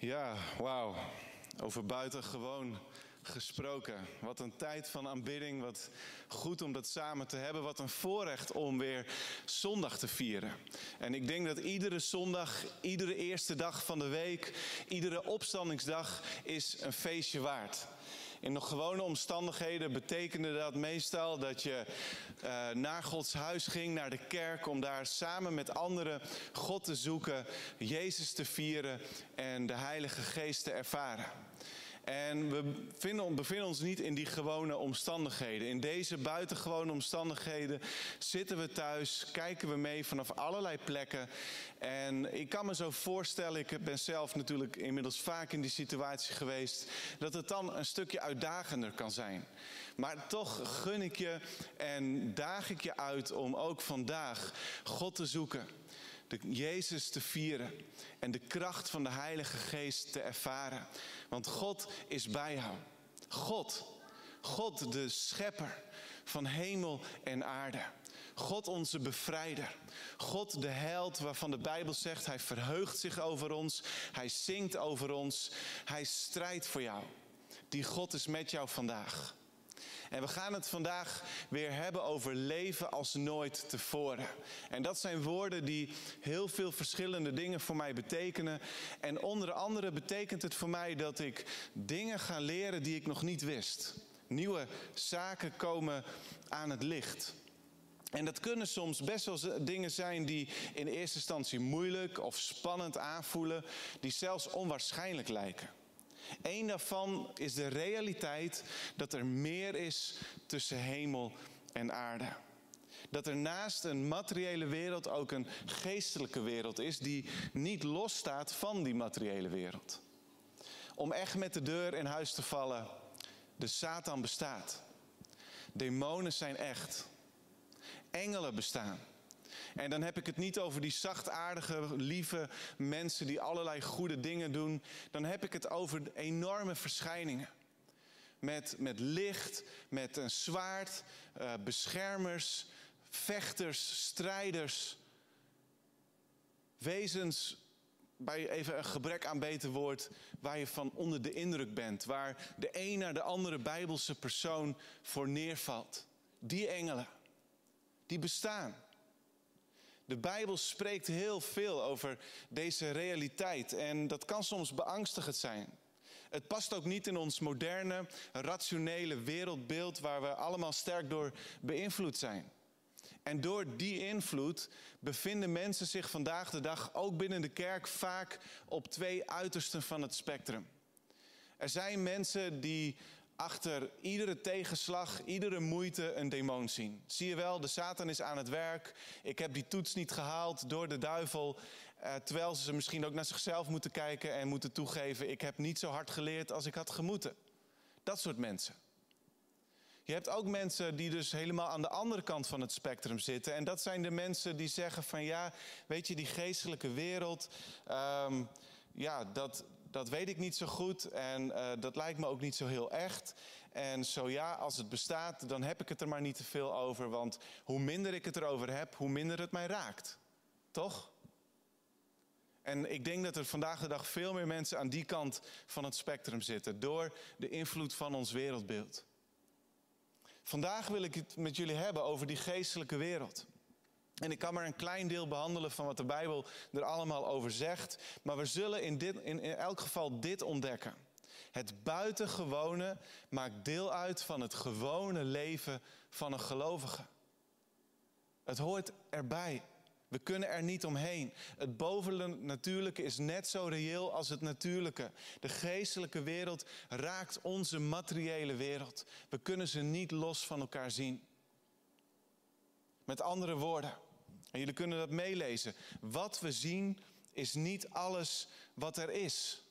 Ja, wauw. Over buitengewoon gesproken. Wat een tijd van aanbidding. Wat goed om dat samen te hebben. Wat een voorrecht om weer zondag te vieren. En ik denk dat iedere zondag, iedere eerste dag van de week, iedere opstandingsdag is een feestje waard. In de gewone omstandigheden betekende dat meestal dat je uh, naar Gods huis ging, naar de kerk, om daar samen met anderen God te zoeken, Jezus te vieren en de Heilige Geest te ervaren. En we vinden, bevinden ons niet in die gewone omstandigheden. In deze buitengewone omstandigheden zitten we thuis, kijken we mee vanaf allerlei plekken. En ik kan me zo voorstellen, ik ben zelf natuurlijk inmiddels vaak in die situatie geweest, dat het dan een stukje uitdagender kan zijn. Maar toch gun ik je en daag ik je uit om ook vandaag God te zoeken de Jezus te vieren en de kracht van de Heilige Geest te ervaren. Want God is bij jou. God, God de schepper van hemel en aarde. God onze bevrijder. God de held waarvan de Bijbel zegt, hij verheugt zich over ons, hij zingt over ons, hij strijdt voor jou. Die God is met jou vandaag. En we gaan het vandaag weer hebben over leven als nooit tevoren. En dat zijn woorden die heel veel verschillende dingen voor mij betekenen. En onder andere betekent het voor mij dat ik dingen ga leren die ik nog niet wist. Nieuwe zaken komen aan het licht. En dat kunnen soms best wel dingen zijn die in eerste instantie moeilijk of spannend aanvoelen, die zelfs onwaarschijnlijk lijken. Eén daarvan is de realiteit dat er meer is tussen hemel en aarde. Dat er naast een materiële wereld ook een geestelijke wereld is die niet losstaat van die materiële wereld. Om echt met de deur in huis te vallen, de Satan bestaat. Demonen zijn echt. Engelen bestaan. En dan heb ik het niet over die zachtaardige, lieve mensen die allerlei goede dingen doen. Dan heb ik het over enorme verschijningen. Met, met licht, met een zwaard, uh, beschermers, vechters, strijders. Wezens bij even een gebrek aan beter woord, waar je van onder de indruk bent, waar de een naar de andere bijbelse persoon voor neervalt. Die engelen, die bestaan. De Bijbel spreekt heel veel over deze realiteit en dat kan soms beangstigend zijn. Het past ook niet in ons moderne, rationele wereldbeeld waar we allemaal sterk door beïnvloed zijn. En door die invloed bevinden mensen zich vandaag de dag ook binnen de kerk vaak op twee uitersten van het spectrum. Er zijn mensen die achter iedere tegenslag, iedere moeite een demon zien. Zie je wel, de Satan is aan het werk. Ik heb die toets niet gehaald door de duivel. Eh, terwijl ze misschien ook naar zichzelf moeten kijken en moeten toegeven: ik heb niet zo hard geleerd als ik had gemoeten. Dat soort mensen. Je hebt ook mensen die dus helemaal aan de andere kant van het spectrum zitten. En dat zijn de mensen die zeggen van ja, weet je, die geestelijke wereld, um, ja, dat, dat weet ik niet zo goed en uh, dat lijkt me ook niet zo heel echt. En zo ja, als het bestaat, dan heb ik het er maar niet te veel over. Want hoe minder ik het erover heb, hoe minder het mij raakt. Toch? En ik denk dat er vandaag de dag veel meer mensen aan die kant van het spectrum zitten. Door de invloed van ons wereldbeeld. Vandaag wil ik het met jullie hebben over die geestelijke wereld. En ik kan maar een klein deel behandelen van wat de Bijbel er allemaal over zegt. Maar we zullen in, dit, in, in elk geval dit ontdekken. Het buitengewone maakt deel uit van het gewone leven van een gelovige. Het hoort erbij. We kunnen er niet omheen. Het bovennatuurlijke is net zo reëel als het natuurlijke. De geestelijke wereld raakt onze materiële wereld. We kunnen ze niet los van elkaar zien. Met andere woorden, en jullie kunnen dat meelezen. Wat we zien is niet alles wat er is.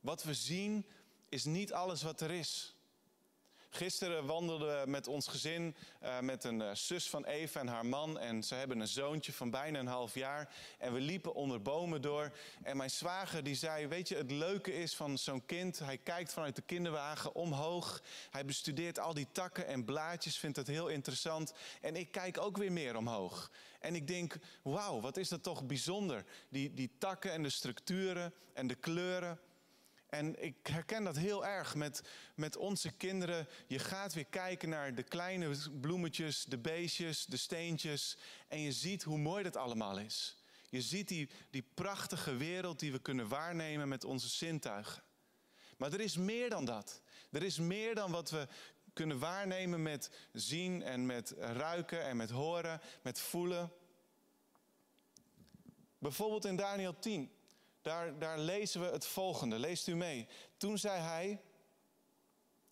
Wat we zien is niet alles wat er is. Gisteren wandelden we met ons gezin, uh, met een uh, zus van Eva en haar man. En ze hebben een zoontje van bijna een half jaar. En we liepen onder bomen door. En mijn zwager die zei, weet je, het leuke is van zo'n kind... hij kijkt vanuit de kinderwagen omhoog. Hij bestudeert al die takken en blaadjes, vindt het heel interessant. En ik kijk ook weer meer omhoog. En ik denk, wauw, wat is dat toch bijzonder. Die, die takken en de structuren en de kleuren... En ik herken dat heel erg met, met onze kinderen. Je gaat weer kijken naar de kleine bloemetjes, de beestjes, de steentjes. En je ziet hoe mooi dat allemaal is. Je ziet die, die prachtige wereld die we kunnen waarnemen met onze zintuigen. Maar er is meer dan dat. Er is meer dan wat we kunnen waarnemen met zien en met ruiken en met horen, met voelen. Bijvoorbeeld in Daniel 10 daar, daar lezen we het volgende. Leest u mee. Toen zei hij,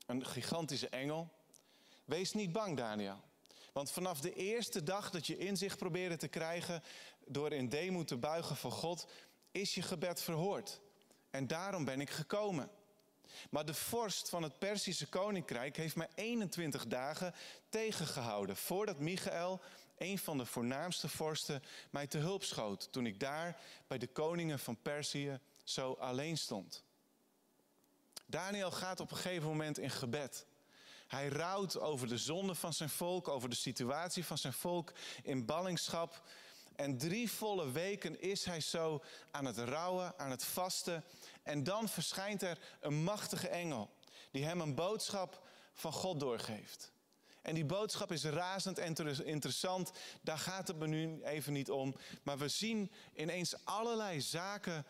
een gigantische engel, wees niet bang Daniel. Want vanaf de eerste dag dat je inzicht probeerde te krijgen door in demoed te buigen voor God, is je gebed verhoord. En daarom ben ik gekomen. Maar de vorst van het Persische koninkrijk heeft mij 21 dagen tegengehouden voordat Michael een van de voornaamste vorsten, mij te hulp schoot toen ik daar bij de koningen van Perzië zo alleen stond. Daniel gaat op een gegeven moment in gebed. Hij rouwt over de zonde van zijn volk, over de situatie van zijn volk in ballingschap. En drie volle weken is hij zo aan het rouwen, aan het vasten. En dan verschijnt er een machtige engel die hem een boodschap van God doorgeeft. En die boodschap is razend interessant. Daar gaat het me nu even niet om. Maar we zien ineens allerlei zaken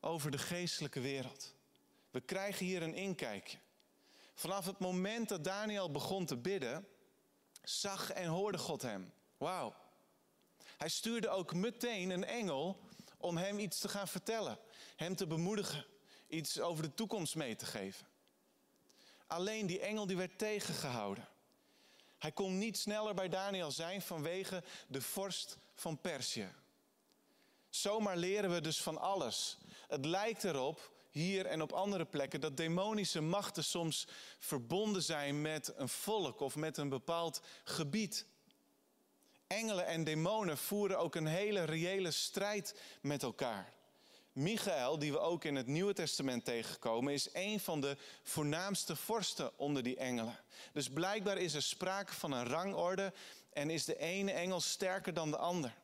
over de geestelijke wereld. We krijgen hier een inkijkje. Vanaf het moment dat Daniel begon te bidden, zag en hoorde God hem. Wauw. Hij stuurde ook meteen een engel om hem iets te gaan vertellen, hem te bemoedigen, iets over de toekomst mee te geven. Alleen die engel die werd tegengehouden. Hij kon niet sneller bij Daniel zijn vanwege de vorst van Perzië. Zomaar leren we dus van alles. Het lijkt erop, hier en op andere plekken, dat demonische machten soms verbonden zijn met een volk of met een bepaald gebied. Engelen en demonen voeren ook een hele reële strijd met elkaar. Michael, die we ook in het Nieuwe Testament tegenkomen, is een van de voornaamste vorsten onder die engelen. Dus blijkbaar is er sprake van een rangorde en is de ene engel sterker dan de ander.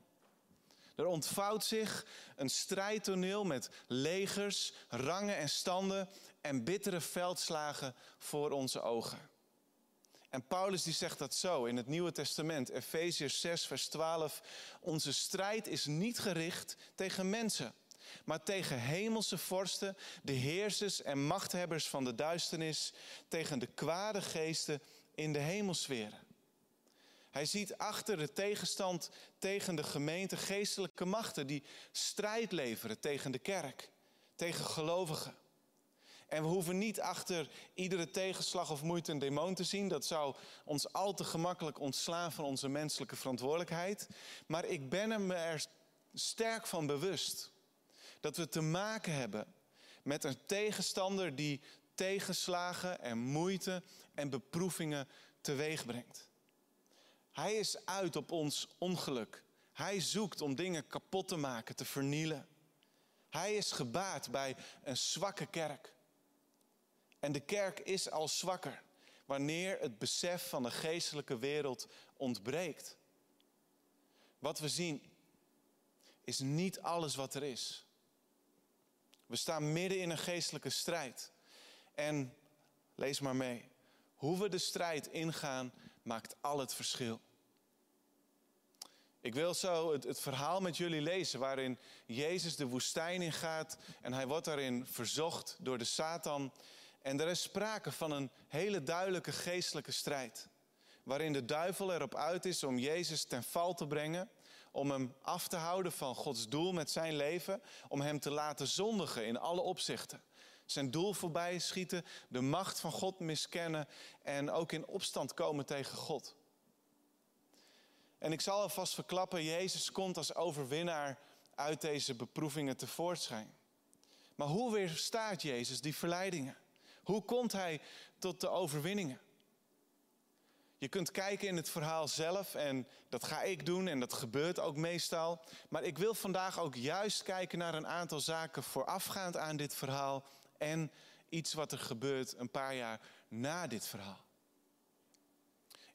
Er ontvouwt zich een strijdtoneel met legers, rangen en standen en bittere veldslagen voor onze ogen. En Paulus die zegt dat zo in het Nieuwe Testament, Efeziërs 6, vers 12. Onze strijd is niet gericht tegen mensen maar tegen hemelse vorsten, de heersers en machthebbers van de duisternis, tegen de kwade geesten in de hemelsferen. Hij ziet achter de tegenstand tegen de gemeente geestelijke machten die strijd leveren tegen de kerk, tegen gelovigen. En we hoeven niet achter iedere tegenslag of moeite een demon te zien. Dat zou ons al te gemakkelijk ontslaan van onze menselijke verantwoordelijkheid. Maar ik ben me er sterk van bewust dat we te maken hebben met een tegenstander die tegenslagen en moeite en beproevingen teweeg brengt. Hij is uit op ons ongeluk. Hij zoekt om dingen kapot te maken, te vernielen. Hij is gebaat bij een zwakke kerk. En de kerk is al zwakker wanneer het besef van de geestelijke wereld ontbreekt. Wat we zien is niet alles wat er is. We staan midden in een geestelijke strijd. En lees maar mee. Hoe we de strijd ingaan, maakt al het verschil. Ik wil zo het, het, verhaal met jullie lezen waarin Jezus de woestijn ingaat en hij wordt daarin verzocht door de Satan. En er is sprake van een hele duidelijke geestelijke strijd. Waarin de duivel erop uit is om Jezus ten val te brengen om hem af te houden van Gods doel met zijn leven, om hem te laten zondigen in alle opzichten. Zijn doel voorbij schieten, de macht van God miskennen en ook in opstand komen tegen God. En ik zal alvast verklappen, Jezus komt als overwinnaar uit deze beproevingen tevoorschijn. Maar hoe weerstaat Jezus die verleidingen? Hoe komt hij tot de overwinningen? Je kunt kijken in het verhaal zelf en dat ga ik doen en dat gebeurt ook meestal. Maar ik wil vandaag ook juist kijken naar een aantal zaken voorafgaand aan dit verhaal en iets wat er gebeurt een paar jaar na dit verhaal.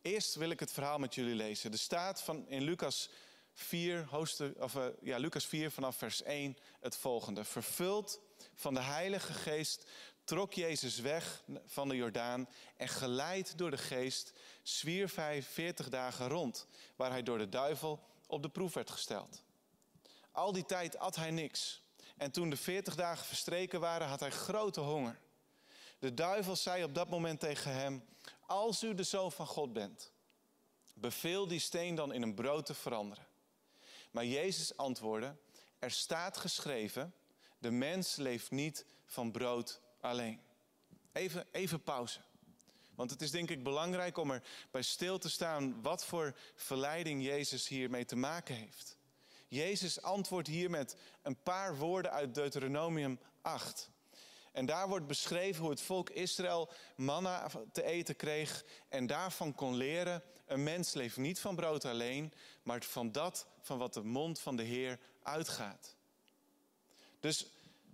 Eerst wil ik het verhaal met jullie lezen. Er staat van in Lucas 4, hoofdstuk, of, uh, ja, Lucas 4 vanaf vers 1 het volgende. Vervuld van de Heilige Geest trok Jezus weg van de Jordaan en geleid door de Geest zwierf hij 40 dagen rond, waar hij door de duivel op de proef werd gesteld. Al die tijd at hij niks. En toen de 40 dagen verstreken waren, had hij grote honger. De duivel zei op dat moment tegen hem: Als u de zoon van God bent, beveel die steen dan in een brood te veranderen. Maar Jezus antwoordde: Er staat geschreven: De mens leeft niet van brood alleen. Even, even pauze. Want het is denk ik belangrijk om er bij stil te staan wat voor verleiding Jezus hiermee te maken heeft. Jezus antwoordt hier met een paar woorden uit Deuteronomium 8. En daar wordt beschreven hoe het volk Israël manna te eten kreeg en daarvan kon leren: een mens leeft niet van brood alleen, maar van dat van wat de mond van de Heer uitgaat. Dus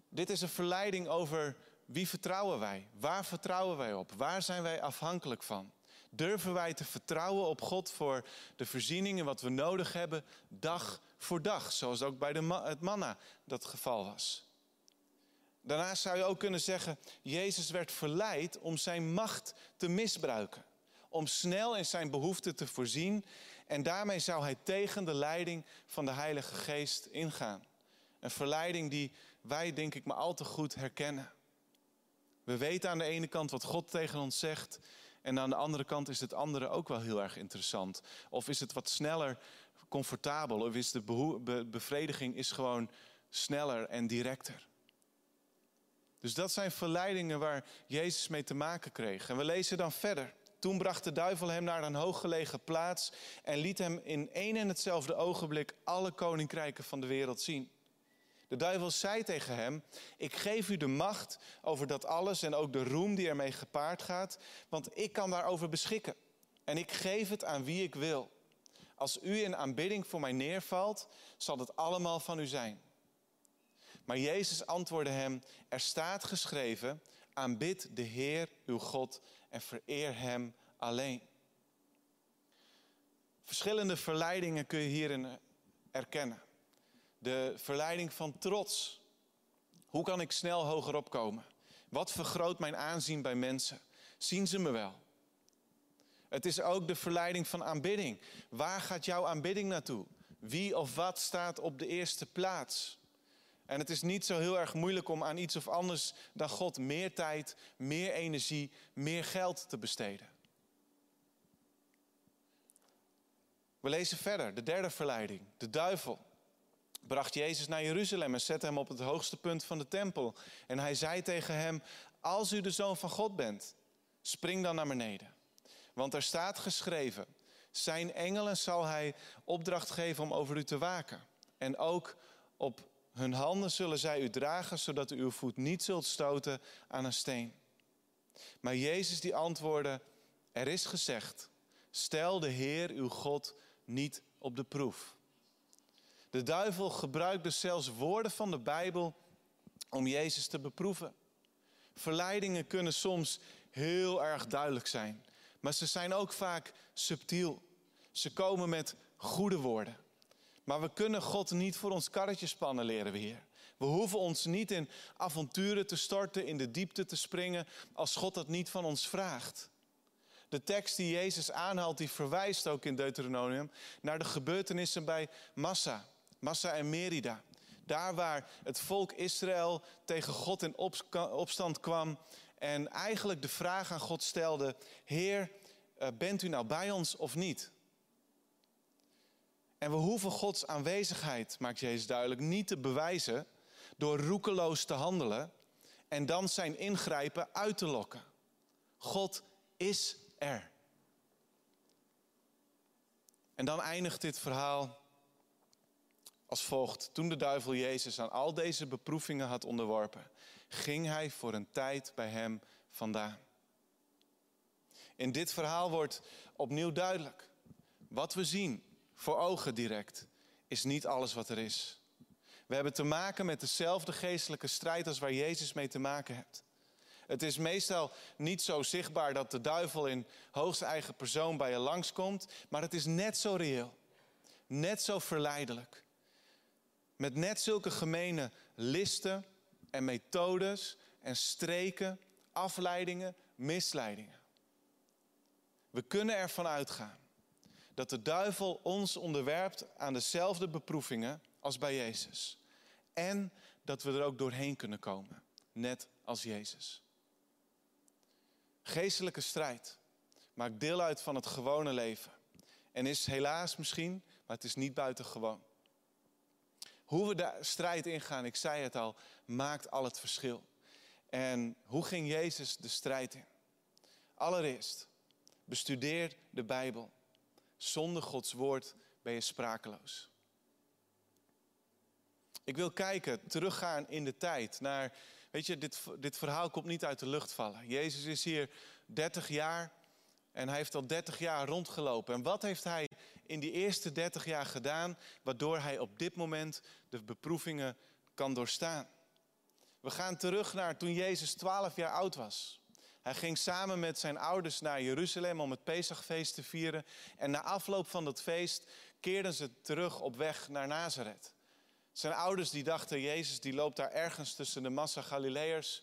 dit is een verleiding over wie vertrouwen wij? Waar vertrouwen wij op? Waar zijn wij afhankelijk van? Durven wij te vertrouwen op God voor de voorzieningen wat we nodig hebben, dag voor dag, zoals ook bij de het manna dat geval was? Daarnaast zou je ook kunnen zeggen, Jezus werd verleid om zijn macht te misbruiken. Om snel in zijn behoeften te voorzien. En daarmee zou hij tegen de leiding van de Heilige Geest ingaan. Een verleiding die wij, denk ik, maar al te goed herkennen. We weten aan de ene kant wat God tegen ons zegt. En aan de andere kant is het andere ook wel heel erg interessant. Of is het wat sneller comfortabel? Of is de bevrediging is gewoon sneller en directer? Dus dat zijn verleidingen waar Jezus mee te maken kreeg. En we lezen dan verder. Toen bracht de duivel hem naar een hooggelegen plaats en liet hem in één en hetzelfde ogenblik alle koninkrijken van de wereld zien. De duivel zei tegen hem: Ik geef u de macht over dat alles en ook de roem die ermee gepaard gaat, want ik kan daarover beschikken. En ik geef het aan wie ik wil. Als u in aanbidding voor mij neervalt, zal het allemaal van u zijn. Maar Jezus antwoordde hem: Er staat geschreven: Aanbid de Heer uw God en vereer hem alleen. Verschillende verleidingen kun je hierin erkennen. De verleiding van trots. Hoe kan ik snel hoger opkomen? Wat vergroot mijn aanzien bij mensen? Zien ze me wel? Het is ook de verleiding van aanbidding. Waar gaat jouw aanbidding naartoe? Wie of wat staat op de eerste plaats? En het is niet zo heel erg moeilijk om aan iets of anders dan God meer tijd, meer energie, meer geld te besteden. We lezen verder, de derde verleiding, de duivel bracht Jezus naar Jeruzalem en zette hem op het hoogste punt van de tempel. En hij zei tegen hem: Als u de zoon van God bent, spring dan naar beneden. Want er staat geschreven: Zijn engelen zal hij opdracht geven om over u te waken. En ook op hun handen zullen zij u dragen, zodat u uw voet niet zult stoten aan een steen. Maar Jezus die antwoordde: Er is gezegd: Stel de Heer uw God niet op de proef. De duivel gebruikt dus zelfs woorden van de Bijbel om Jezus te beproeven. Verleidingen kunnen soms heel erg duidelijk zijn, maar ze zijn ook vaak subtiel. Ze komen met goede woorden. Maar we kunnen God niet voor ons karretje spannen, leren we hier. We hoeven ons niet in avonturen te storten, in de diepte te springen, als God dat niet van ons vraagt. De tekst die Jezus aanhaalt, die verwijst ook in Deuteronomium naar de gebeurtenissen bij Massa. Massa en Merida. Daar waar het volk Israël tegen God in opstand kwam en eigenlijk de vraag aan God stelde: Heer, eh, bent u nou bij ons of niet? En we hoeven Gods aanwezigheid, maakt Jezus duidelijk, niet te bewijzen door roekeloos te handelen en dan zijn ingrijpen uit te lokken. God is er. En dan eindigt dit verhaal als volgt. Toen de duivel Jezus aan al deze beproevingen had onderworpen, ging hij voor een tijd bij hem vandaan. In dit verhaal wordt opnieuw duidelijk. Wat we zien voor ogen direct is niet alles wat er is. We hebben te maken met dezelfde geestelijke strijd als waar Jezus mee te maken heeft. Het is meestal niet zo zichtbaar dat de duivel in hoogste eigen persoon bij je langskomt, maar het is net zo reëel, net zo verleidelijk. Met net zulke gemene listen en methodes en streken, afleidingen, misleidingen. We kunnen ervan uitgaan dat de duivel ons onderwerpt aan dezelfde beproevingen als bij Jezus. En dat we er ook doorheen kunnen komen, net als Jezus. Geestelijke strijd maakt deel uit van het gewone leven. En is helaas misschien, maar het is niet buitengewoon. Hoe we de strijd ingaan, ik zei het al, maakt al het verschil. En hoe ging Jezus de strijd in? Allereerst, bestudeer de Bijbel. Zonder Gods woord ben je sprakeloos. Ik wil kijken, teruggaan in de tijd naar, weet je, dit, dit verhaal komt niet uit de lucht vallen. Jezus is hier 30 jaar en hij heeft al 30 jaar rondgelopen. En wat heeft hij in die eerste 30 jaar gedaan, waardoor hij op dit moment de beproevingen kan doorstaan? We gaan terug naar toen Jezus 12 jaar oud was. Hij ging samen met zijn ouders naar Jeruzalem om het Pesachfeest te vieren. En na afloop van dat feest keerden ze terug op weg naar Nazareth. Zijn ouders die dachten, Jezus die loopt daar ergens tussen de massa Galileërs.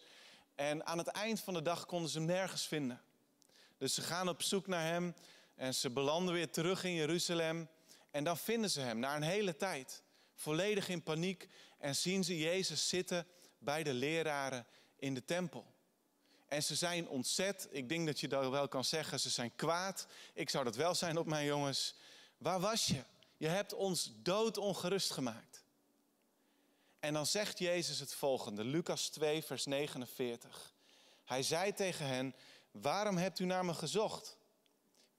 En aan het eind van de dag konden ze hem nergens vinden. Dus ze gaan op zoek naar hem en ze belanden weer terug in Jeruzalem. En dan vinden ze hem na een hele tijd, volledig in paniek. En zien ze Jezus zitten bij de leraren in de tempel. En ze zijn ontzet. Ik denk dat je dat wel kan zeggen. Ze zijn kwaad. Ik zou dat wel zijn op mijn jongens. Waar was je? Je hebt ons doodongerust gemaakt. En dan zegt Jezus het volgende, Lucas 2, vers 49. Hij zei tegen hen, waarom hebt u naar me gezocht?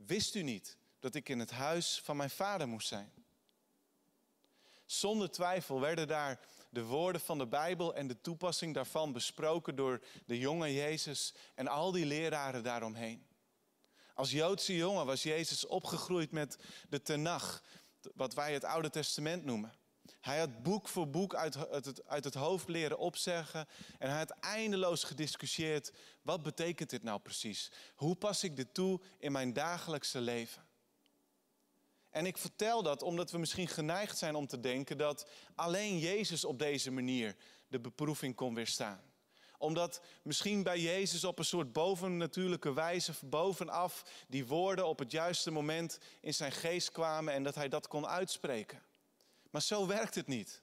Wist u niet dat ik in het huis van mijn vader moest zijn? Zonder twijfel werden daar de woorden van de Bijbel en de toepassing daarvan besproken door de jonge Jezus en al die leraren daaromheen. Als Joodse jongen was Jezus opgegroeid met de Tenach, wat wij het Oude Testament noemen. Hij had boek voor boek uit het, uit het hoofd leren opzeggen. En hij had eindeloos gediscussieerd. Wat betekent dit nou precies? Hoe pas ik dit toe in mijn dagelijkse leven? En ik vertel dat omdat we misschien geneigd zijn om te denken dat alleen Jezus op deze manier de beproeving kon weerstaan. Omdat misschien bij Jezus op een soort bovennatuurlijke wijze, bovenaf, die woorden op het juiste moment in zijn geest kwamen en dat hij dat kon uitspreken. Maar zo werkt het niet.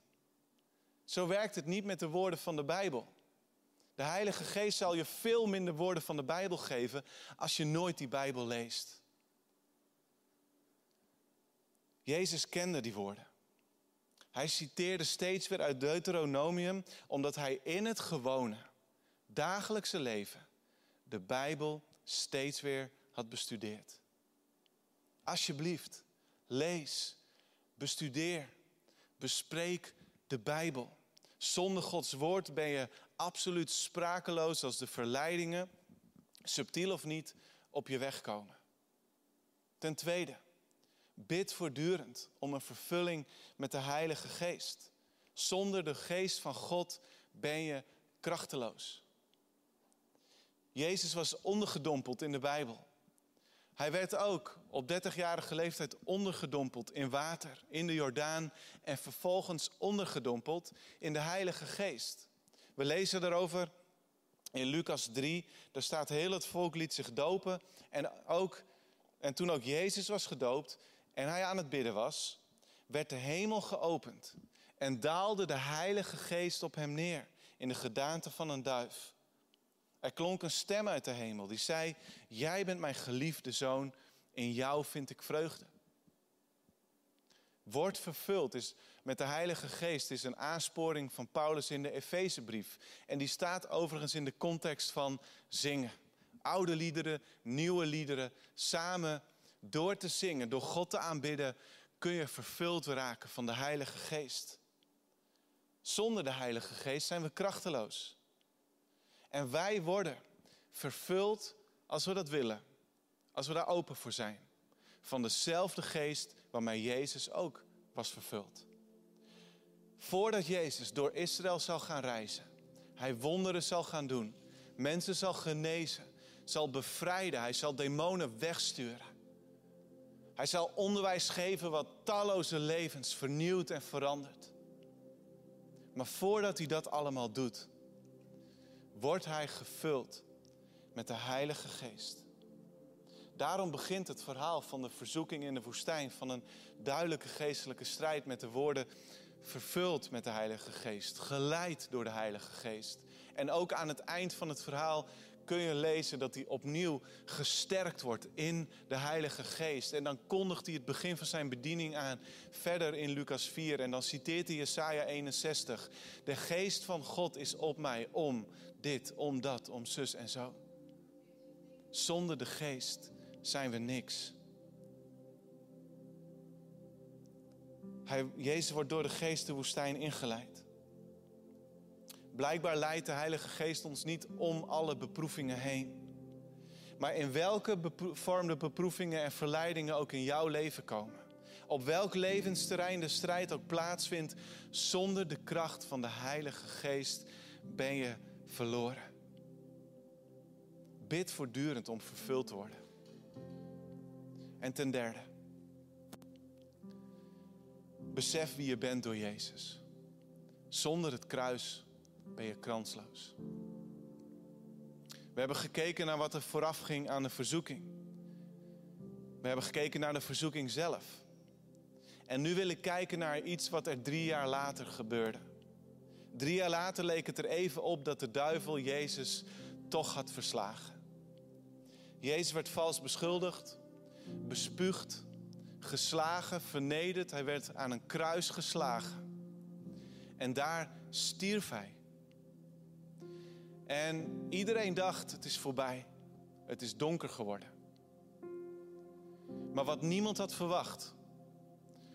Zo werkt het niet met de woorden van de Bijbel. De Heilige Geest zal je veel minder woorden van de Bijbel geven als je nooit die Bijbel leest. Jezus kende die woorden. Hij citeerde steeds weer uit Deuteronomium, omdat hij in het gewone, dagelijkse leven de Bijbel steeds weer had bestudeerd. Alsjeblieft, lees, bestudeer, bespreek de Bijbel. Zonder Gods woord ben je absoluut sprakeloos als de verleidingen, subtiel of niet, op je weg komen. Ten tweede, bid voortdurend om een vervulling met de Heilige Geest. Zonder de Geest van God ben je krachteloos. Jezus was ondergedompeld in de Bijbel. Hij werd ook op 30-jarige leeftijd ondergedompeld in water, in de Jordaan en vervolgens ondergedompeld in de Heilige Geest. We lezen daarover in Lucas 3. Daar staat heel het volk liet zich dopen en, ook, en toen ook Jezus was gedoopt en hij aan het bidden was, werd de hemel geopend en daalde de Heilige Geest op hem neer in de gedaante van een duif. Er klonk een stem uit de hemel die zei: Jij bent mijn geliefde zoon, in jou vind ik vreugde. Word vervuld is met de Heilige Geest is een aansporing van Paulus in de Efezebrief. En die staat overigens in de context van zingen. Oude liederen, nieuwe liederen, samen door te zingen, door God te aanbidden, kun je vervuld raken van de Heilige Geest. Zonder de Heilige Geest zijn we krachteloos. En wij worden vervuld als we dat willen. Als we daar open voor zijn. Van dezelfde geest waarmee Jezus ook was vervuld. Voordat Jezus door Israël zal gaan reizen, hij wonderen zal gaan doen, mensen zal genezen, zal bevrijden, hij zal demonen wegsturen. Hij zal onderwijs geven wat talloze levens vernieuwt en verandert. Maar voordat hij dat allemaal doet, wordt hij gevuld met de Heilige Geest. Daarom begint het verhaal van de verzoeking in de woestijn, van een duidelijke geestelijke strijd met de woorden vervuld met de Heilige Geest, geleid door de Heilige Geest. En ook aan het eind van het verhaal kun je lezen dat hij opnieuw gesterkt wordt in de Heilige Geest. En dan kondigt hij het begin van zijn bediening aan verder in Lucas 4. En dan citeert hij Jesaja 61. De Geest van God is op mij om dit, om dat, om zus en zo. Zonder de Geest zijn we niks. Hij, Jezus wordt door de geest de woestijn ingeleid. Blijkbaar leidt de Heilige Geest ons niet om alle beproevingen heen. Maar in welke vorm de beproevingen en verleidingen ook in jouw leven komen. Op welk levensterrein de strijd ook plaatsvindt, zonder de kracht van de Heilige Geest ben je verloren. Bid voortdurend om vervuld te worden. En ten derde, besef wie je bent door Jezus. Zonder het kruis ben je kransloos. We hebben gekeken naar wat er vooraf ging aan de verzoeking. We hebben gekeken naar de verzoeking zelf. En nu wil ik kijken naar iets wat er drie jaar later gebeurde. Drie jaar later leek het er even op dat de duivel Jezus toch had verslagen. Jezus werd vals beschuldigd, bespuugd, geslagen, vernederd. Hij werd aan een kruis geslagen. En daar stierf hij. En iedereen dacht, het is voorbij. Het is donker geworden. Maar wat niemand had verwacht.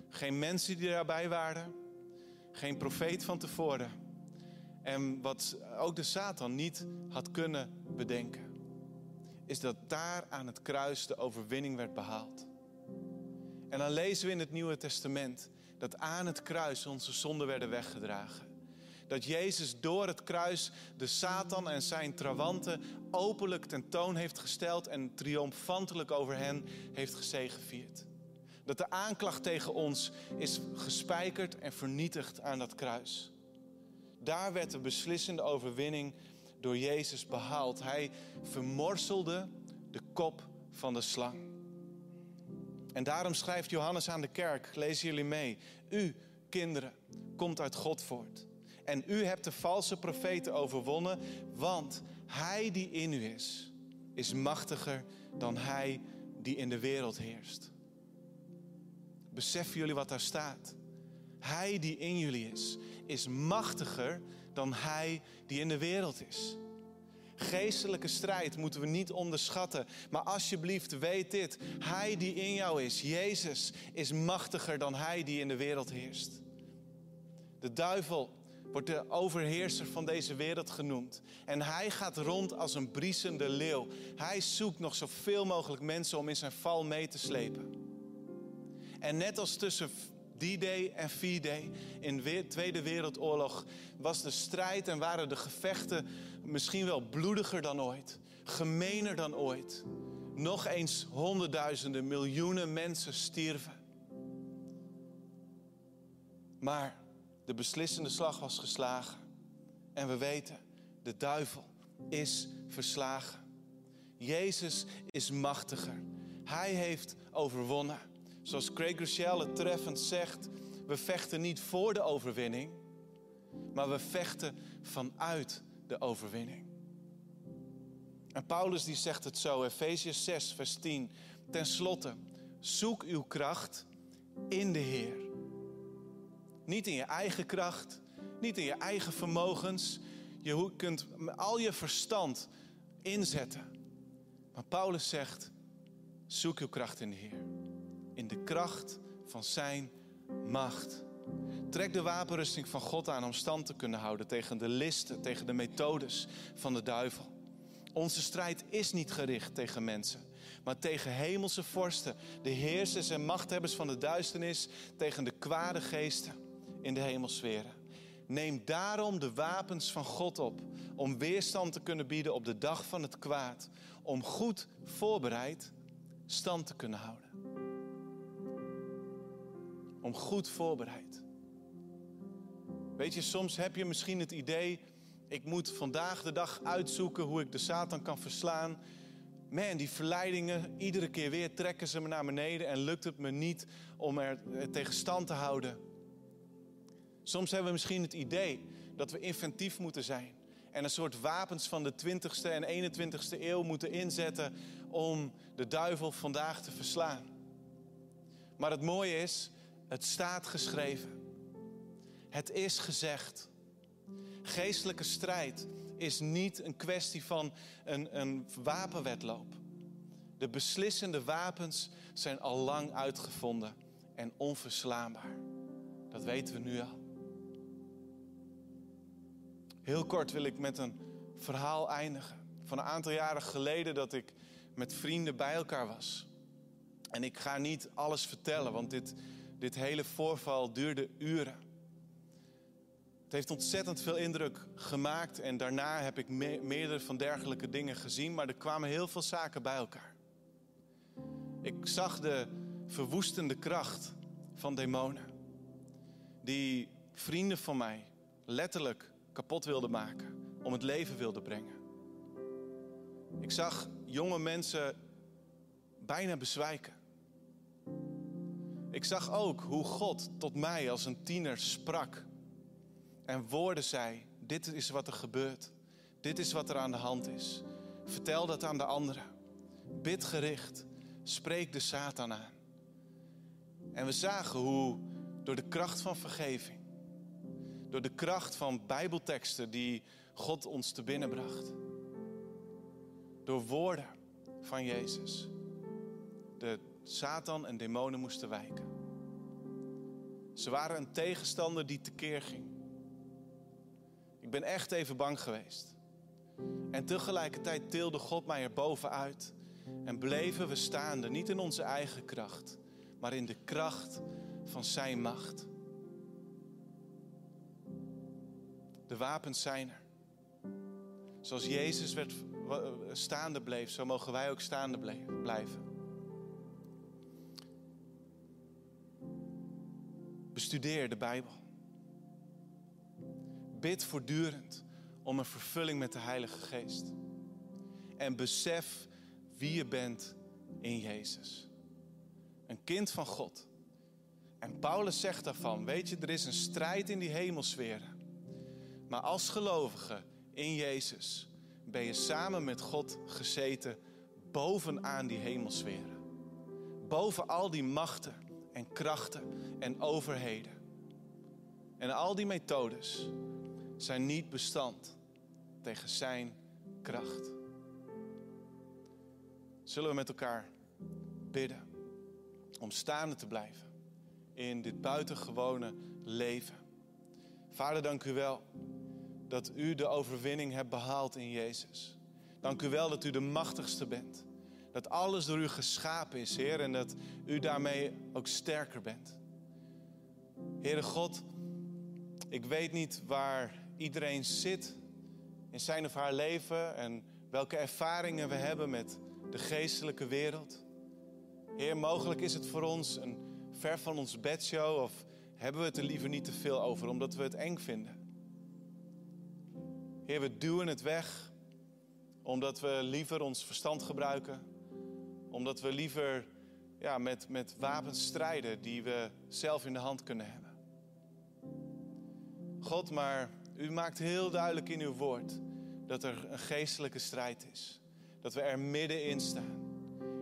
Geen mensen die daarbij waren. Geen profeet van tevoren. En wat ook de Satan niet had kunnen bedenken. Is dat daar aan het kruis de overwinning werd behaald. En dan lezen we in het Nieuwe Testament dat aan het kruis onze zonden werden weggedragen dat Jezus door het kruis de Satan en zijn trawanten openlijk tentoon heeft gesteld en triomfantelijk over hen heeft gezegevierd. Dat de aanklacht tegen ons is gespijkerd en vernietigd aan dat kruis. Daar werd de beslissende overwinning door Jezus behaald. Hij vermorselde de kop van de slang. En daarom schrijft Johannes aan de kerk, lezen jullie mee. U, kinderen, komt uit God voort. En u hebt de valse profeten overwonnen, want hij die in u is, is machtiger dan hij die in de wereld heerst. Beseffen jullie wat daar staat? Hij die in jullie is, is machtiger dan hij die in de wereld is. Geestelijke strijd moeten we niet onderschatten. Maar alsjeblieft, weet dit. Hij die in jou is, Jezus, is machtiger dan hij die in de wereld heerst. De duivel wordt de overheerser van deze wereld genoemd. En hij gaat rond als een briesende leeuw. Hij zoekt nog zoveel mogelijk mensen om in zijn val mee te slepen. En net als tussen D-Day en V-Day in de Tweede Wereldoorlog was de strijd en waren de gevechten misschien wel bloediger dan ooit, gemener dan ooit. Nog eens honderdduizenden, miljoenen mensen stierven. Maar de beslissende slag was geslagen. En we weten, de duivel is verslagen. Jezus is machtiger. Hij heeft overwonnen. Zoals Craig Rochelle het treffend zegt, we vechten niet voor de overwinning, maar we vechten vanuit de overwinning. En Paulus die zegt het zo, Efesius 6, vers 10. Ten slotte, zoek uw kracht in de Heer. Niet in je eigen kracht, niet in je eigen vermogens. Je kunt al je verstand inzetten. Maar Paulus zegt: zoek uw kracht in de Heer. In de kracht van Zijn macht. Trek de wapenrusting van God aan om stand te kunnen houden tegen de listen, tegen de methodes van de duivel. Onze strijd is niet gericht tegen mensen, maar tegen hemelse vorsten, de heersers en machthebbers van de duisternis, tegen de kwade geesten in de hemelsferen. Neem daarom de wapens van God op om weerstand te kunnen bieden op de dag van het kwaad, om goed voorbereid stand te kunnen houden. Om goed voorbereid. Weet je, soms heb je misschien het idee, ik moet vandaag de dag uitzoeken hoe ik de Satan kan verslaan. Man, die verleidingen, iedere keer weer trekken ze me naar beneden en lukt het me niet om er tegen stand te houden. Soms hebben we misschien het idee dat we inventief moeten zijn en een soort wapens van de 20ste en 21ste eeuw moeten inzetten om de duivel vandaag te verslaan. Maar het mooie is, het staat geschreven. Het is gezegd. Geestelijke strijd is niet een kwestie van een, een wapenwedloop. De beslissende wapens zijn al lang uitgevonden en onverslaanbaar. Dat weten we nu al. Heel kort wil ik met een verhaal eindigen. Van een aantal jaren geleden dat ik met vrienden bij elkaar was. En ik ga niet alles vertellen, want dit, dit hele voorval duurde uren. Het heeft ontzettend veel indruk gemaakt en daarna heb ik meerdere van dergelijke dingen gezien, maar er kwamen heel veel zaken bij elkaar. Ik zag de verwoestende kracht van demonen, die vrienden van mij letterlijk kapot wilden maken, om het leven wilden brengen. Ik zag jonge mensen bijna bezwijken. Ik zag ook hoe God tot mij als een tiener sprak en woorden zei: Dit is wat er gebeurt. Dit is wat er aan de hand is. Vertel dat aan de anderen. Bid gericht. Spreek de Satan aan. En we zagen hoe door de kracht van vergeving, door de kracht van Bijbelteksten die God ons te binnen bracht, door woorden van Jezus, de Satan en demonen moesten wijken. Ze waren een tegenstander die tekeer ging. Ik ben echt even bang geweest. En tegelijkertijd tilde God mij er bovenuit. En bleven we staande, niet in onze eigen kracht, maar in de kracht van Zijn macht. De wapens zijn er. Zoals Jezus werd, staande bleef, zo mogen wij ook staande blijven. Bestudeer de Bijbel. Bid voortdurend om een vervulling met de Heilige Geest. En besef wie je bent in Jezus. Een kind van God. En Paulus zegt daarvan, weet je, er is een strijd in die hemelsferen. Maar als gelovige in Jezus ben je samen met God gezeten bovenaan die hemelsferen. Boven al die machten en krachten en overheden. En al die methodes zijn niet bestand tegen zijn kracht. Zullen we met elkaar bidden om staande te blijven in dit buitengewone leven. Vader, dank u wel dat u de overwinning hebt behaald in Jezus. Dank u wel dat u de machtigste bent. Dat alles door u geschapen is, Heer, en dat u daarmee ook sterker bent. Heere God, ik weet niet waar iedereen zit in zijn of haar leven en welke ervaringen we hebben met de geestelijke wereld. Heer, mogelijk is het voor ons een ver van ons bedshow of hebben we het er liever niet te veel over omdat we het eng vinden. Heer, we duwen het weg omdat we liever ons verstand gebruiken, omdat we liever ja, met, met wapens strijden die we zelf in de hand kunnen hebben. God, maar u maakt heel duidelijk in uw woord dat er een geestelijke strijd is. Dat we er middenin staan.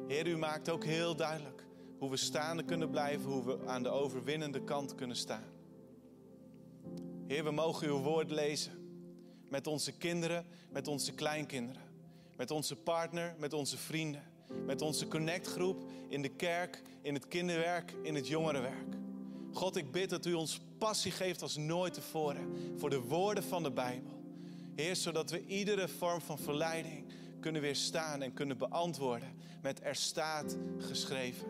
Heer, u maakt ook heel duidelijk hoe we staande kunnen blijven, hoe we aan de overwinnende kant kunnen staan. Heer, we mogen uw woord lezen. Met onze kinderen, met onze kleinkinderen. Met onze partner, met onze vrienden. Met onze connectgroep in de kerk, in het kinderwerk, in het jongerenwerk. God, ik bid dat u ons passie geeft als nooit tevoren voor de woorden van de Bijbel. Heer, zodat we iedere vorm van verleiding kunnen weerstaan en kunnen beantwoorden met er staat geschreven.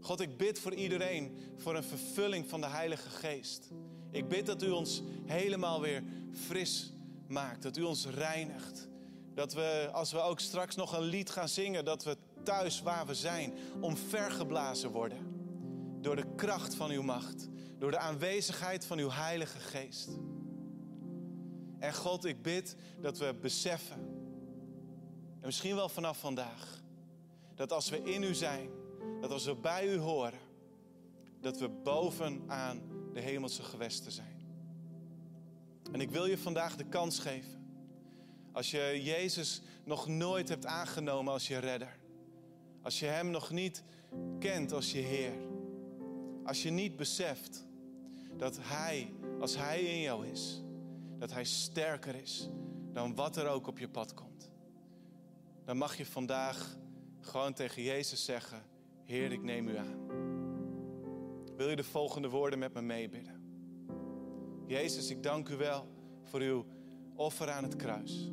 God, ik bid voor iedereen voor een vervulling van de Heilige Geest. Ik bid dat u ons helemaal weer fris maakt, dat u ons reinigt. Dat we, als we ook straks nog een lied gaan zingen, dat we thuis waar we zijn, omvergeblazen worden. Door de kracht van uw macht, door de aanwezigheid van uw Heilige Geest. En God, ik bid dat we beseffen, en misschien wel vanaf vandaag, dat als we in u zijn, dat als we bij u horen, dat we bovenaan de hemelse gewesten zijn. En ik wil je vandaag de kans geven. Als je Jezus nog nooit hebt aangenomen als je redder. Als je Hem nog niet kent als je Heer. Als je niet beseft dat Hij, als Hij in jou is, dat Hij sterker is dan wat er ook op je pad komt. Dan mag je vandaag gewoon tegen Jezus zeggen: Heer, ik neem u aan. Wil je de volgende woorden met me meebidden? Jezus, ik dank u wel voor uw offer aan het kruis.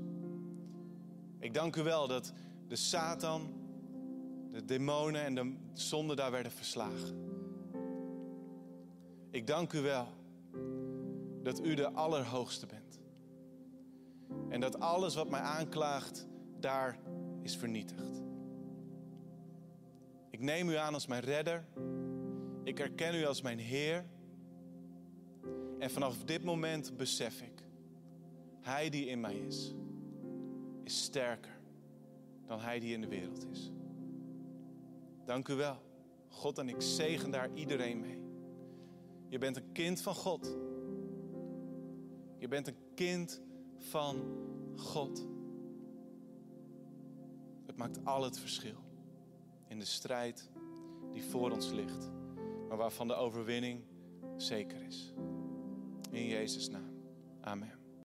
Ik dank u wel dat de Satan, de demonen en de zonde daar werden verslagen. Ik dank u wel dat u de Allerhoogste bent. En dat alles wat mij aanklaagt, daar is vernietigd. Ik neem u aan als mijn redder. Ik erken u als mijn Heer. En vanaf dit moment besef ik, Hij die in mij is, is sterker dan Hij die in de wereld is. Dank u wel, God, en ik zegen daar iedereen mee. Je bent een kind van God. Je bent een kind van God. Het maakt al het verschil in de strijd die voor ons ligt, maar waarvan de overwinning zeker is. In Jezus' naam. Amen.